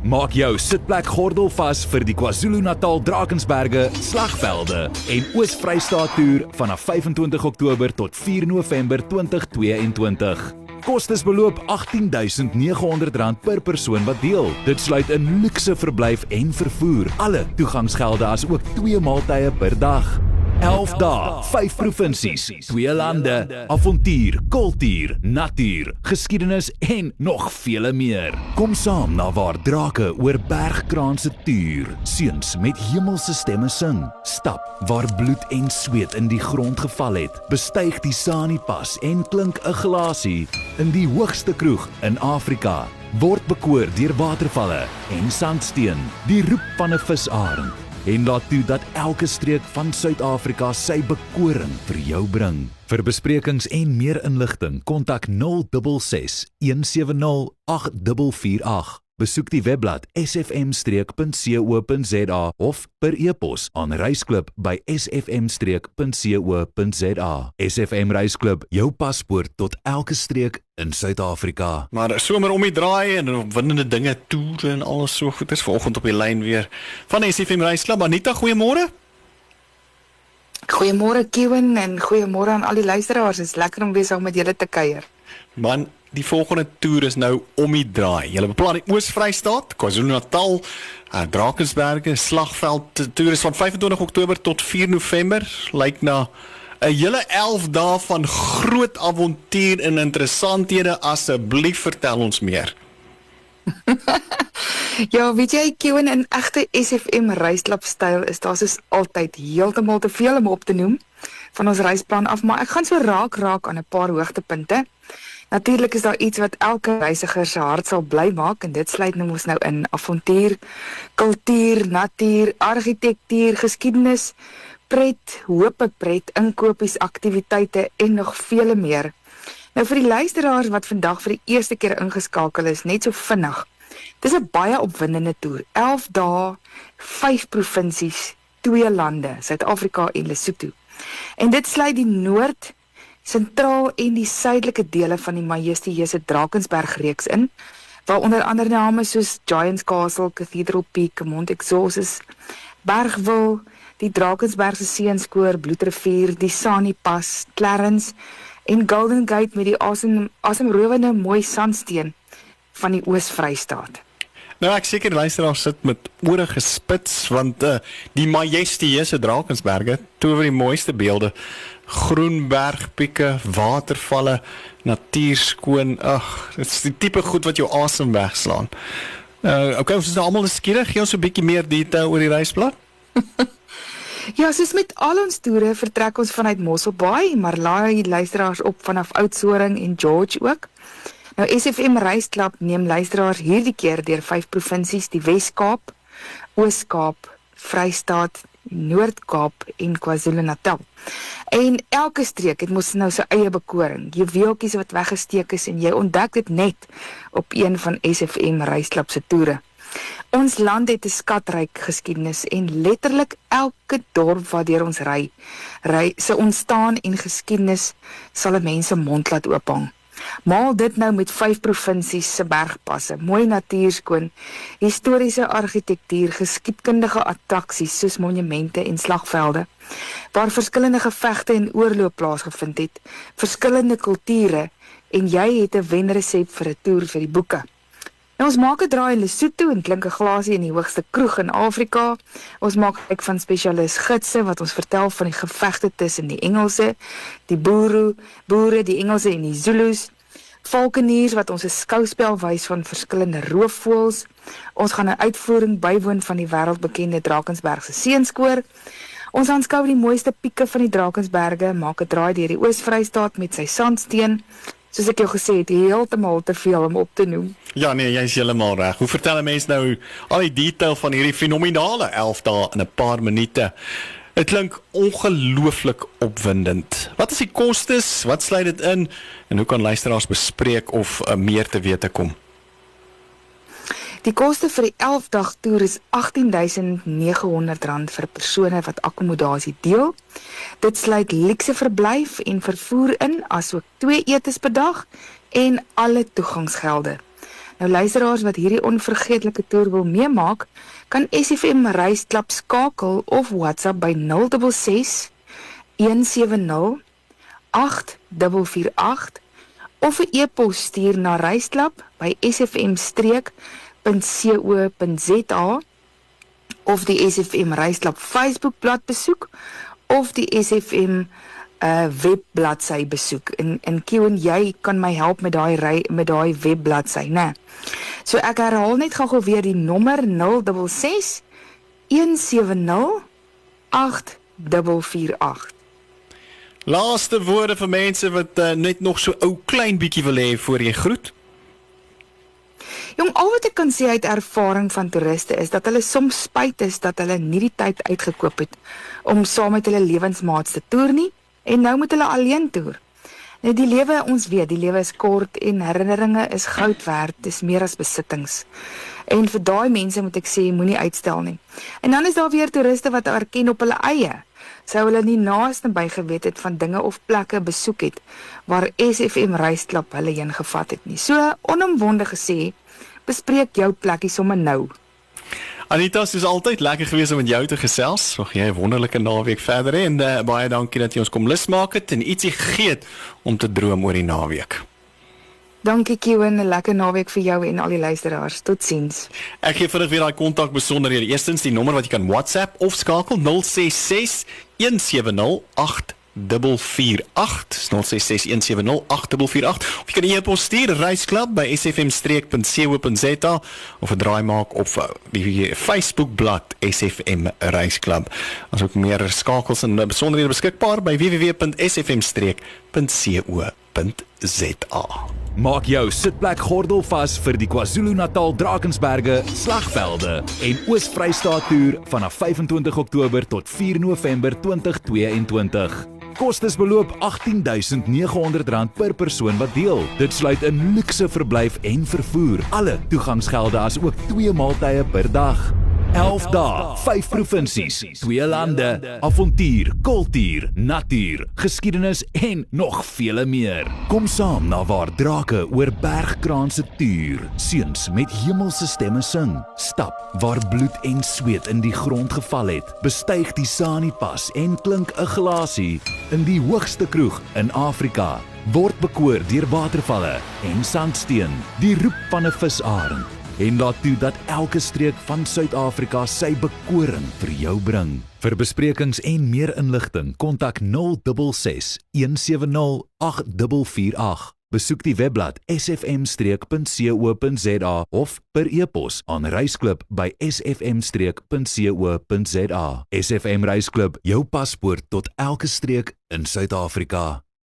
Maak jou sitplek gordel vas vir die KwaZulu-Natal Drakensberge, Slagvelde en Oos-Vrystaat toer vanaf 25 Oktober tot 4 November 2022. Kostes beloop R18900 per persoon wat deel. Dit sluit in luukse verblyf en vervoer. Alle toegangsgelde as ook twee maaltye per dag. 11 dae, 5 provinsies, 2 lande, avontuur, kultuur, natuur, geskiedenis en nog vele meer. Kom saam na waar drake oor bergkraanse tuur, seuns met hemelse stemme sing, stap waar bloed en sweet in die grond geval het, bestyg die Sani pas en klink 'n glasie in die hoogste kroeg in Afrika. Word bekoor deur watervalle en sandsteen, die roep van 'n visarend en laat toe dat elke streek van Suid-Afrika sy bekoring vir jou bring. Vir besprekings en meer inligting, kontak 066 170 8448. Besoek die webblad sfm-streek.co.za of per e-pos aan reisklub@sfm-streek.co.za. SFM Reisklub, jou paspoort tot elke streek in Suid-Afrika. Maar somer om die draai en opwindende dinge toere en alles so goed is vanoggend op die lyn weer van SFM Reisklub. Anita, goeiemôre. Goeiemôre Kevin en goeiemôre aan al die luisteraars. Dit is lekker om weer saam met julle te kuier. Man, die volgende toer is nou om die draai. Julle beplan die Oos-Vrystaat, KwaZulu-Natal, uh, Drakensberge, Slagveld. Toer is van 25 Oktober tot 4 November. Lyk na 'n hele 11 dae van groot avontuur en interessanthede. Asseblief vertel ons meer. ja, weet jy, Kevin in egte SFM reisklub styl is daar soos altyd heeltemal te veel om op te noem van ons reisplan af, maar ek gaan so raak raak aan 'n paar hoogtepunte. Natuurlik is daar iets wat elke reisiger se hart sal bly maak en dit sluit nou ons nou in avontuur, kultuur, natuur, argitektuur, geskiedenis, pret, hoop, pret, inkopies, aktiwiteite en nog vele meer. Nou vir die luisteraars wat vandag vir die eerste keer ingeskakel is, net so vinnig. Dis 'n baie opwindende toer. 11 dae, 5 provinsies, 2 lande, Suid-Afrika en Lesotho. En dit sluit die Noord sentraal en die suidelike dele van die majestueuse Drakensberg reeks in, waar onder andere name soos Giants Castle, Cathedral Peak, Mount Exodus, Bergwil, die Drakensberg se Seenskoor, Bloedrivier, die Sani Pass, Clarence en Golden Gate met die asem asemrowende mooi sandsteen van die Oos-Vrystaat. Nou ek seker luisteraars sit met ore gespits want uh, die majestueuse Drakensberge tower die mooiste beelde groen bergpieke, watervalle, natuurskoon. Ag, dit is die tipe goed wat jou asem wegslaan. Uh, okay, ons is nou almal skieurig. Gee ons 'n bietjie meer detail oor die reisplan. ja, soos met al ons toere vertrek ons vanuit Mosselbaai, maar laai luisteraars op vanaf Oudtshoorn en George ook. Nou SFM Reisklub neem luisteraars hierdie keer deur vyf provinsies: die Wes-Kaap, Oos-Kaap, Vrystaat, Noord-Kaap en KwaZulu-Natal. En elke streek het mos nou sy eie bekoring. Jy weeltjies wat weggesteek is en jy ontdek dit net op een van SFM reisklub se toere. Ons land het 'n skatryk geskiedenis en letterlik elke dorp waardeur ons ry, ry se ontstaan en geskiedenis sal 'n mens se mond laat oophang. Maal dit nou met vyf provinsies se bergpasse, mooi natuurskoon, historiese argitektuur, geskiedkundige attraksies soos monumente en slagvelde waar verskillende gevegte en oorloop plaasgevind het, verskillende kulture en jy het 'n wenresep vir 'n toer vir die boeke. Nou ons maak 'n draai in Lesotho en klink 'n glasie in die hoogste kroeg in Afrika. Ons maak kyk van spesialis gidse wat ons vertel van die gevegte tussen die Engelse, die boere, boere, die Engelse en die Zulus. Valkeniers wat ons 'n skouspel wys van verskillende roofvoëls. Ons gaan 'n uitvoering bywoon van die wêreldbekende Drakensberg se seenskoor. Ons aanskou die mooiste pieke van die Drakensberge, maak 'n draai deur die Oos-Vrystaat met sy sandsteen. Soos ek jou gesê het, heeltemal te veel om op te noem. Ja nee, jy's heeltemal reg. Hoe vertel 'n mens nou al die detail van hierdie fenominale 11 dae in 'n paar minute? Dit klink ongelooflik opwindend. Wat is die kostes? Wat sluit dit in? En hoe kan luisteraars bespreek of uh, meer te wete kom? Die koste vir die 11 dag toer is R18900 vir persone wat akkommodasie deel. Dit sluit luukse verblyf en vervoer in asook twee etes per dag en alle toegangsgelde. Nou luisteraars wat hierdie onvergeetlike toer wil meemaak, kan SFM Reisklub skakel of WhatsApp by 066 170 8448 of 'n e-pos stuur na reisklub by sfm-streek.co.za of die SFM Reisklub Facebookblad besoek of die SFM uh webbladsy besoek en en Kion jy kan my help met daai met daai webbladsy nê. So ek herhaal net gou-gou weer die nommer 066 170 8448. Laaste woorde vir mense wat uh, net nog so ou klein bietjie wil hê voor jy groet. Jong, al wat ek kan sê uit ervaring van toeriste is dat hulle soms spyt is dat hulle nie die tyd uitgekoop het om saam met hulle lewensmaats te toer nie en nou moet hulle alleen toer. Nou die lewe, ons weet, die lewe is kort en herinneringe is goud werd, dis meer as besittings. En vir daai mense moet ek sê, moenie uitstel nie. En dan is daar weer toeriste wat erken op hulle eie. Sou hulle nie naaste by geweet het van dinge of plekke besoek het waar SFM Reisklub hulle heen gevat het nie. So onomwonde gesê, bespreek jou plekkie sommer nou. Anita, dit is altyd lekker gewees om met jou te gesels. Mag jy 'n wonderlike naweek verder hê en uh, baie dankie dat jy ons kom lus maak het en ietsie gegee het om te droom oor die naweek. Dankie Kiwen, 'n lekker naweek vir jou en al die luisteraars. Totsiens. Ek gee vinnig weer daai kontak besonderhede. Eerstens die nommer wat jy kan WhatsApp of skakel 066 170 8 048 of jy kan e-pos stuur reisklub by sfmstreek.co.za of 'n draai maak op die Facebook bladsy SFM reisklub. Ons het meer skakels en besonderhede beskikbaar by www.sfmstreek.co.za. Maak jou sitplek gordel vas vir die KwaZulu-Natal Drakensberge slagvelde en Oos-Vrystaat toer vanaf 25 Oktober tot 4 November 2022. Kostes beloop R18900 per persoon wat deel. Dit sluit in luukse verblyf en vervoer, alle toegangsgelde as ook twee maaltye per dag. 11 dae, 5 provinsies, 2 lande, avontuur, kultuur, natuur, geskiedenis en nog vele meer. Kom saam na waar drake oor bergkraanse tuur, seuns met hemelse stemme sing, stap waar bloed en sweet in die grond geval het, bestyg die Sani-pas en klink 'n glasie in die hoogste kroeg in Afrika. Word bekoor deur watervalle en sandsteen, die roep van 'n visarend en laat toe dat elke streek van Suid-Afrika sy bekoring vir jou bring. Vir besprekings en meer inligting, kontak 066 170 8448. Besoek die webblad sfm-streek.co.za of per e-pos aan reisklub@sfm-streek.co.za. SFM Reisklub, jou paspoort tot elke streek in Suid-Afrika.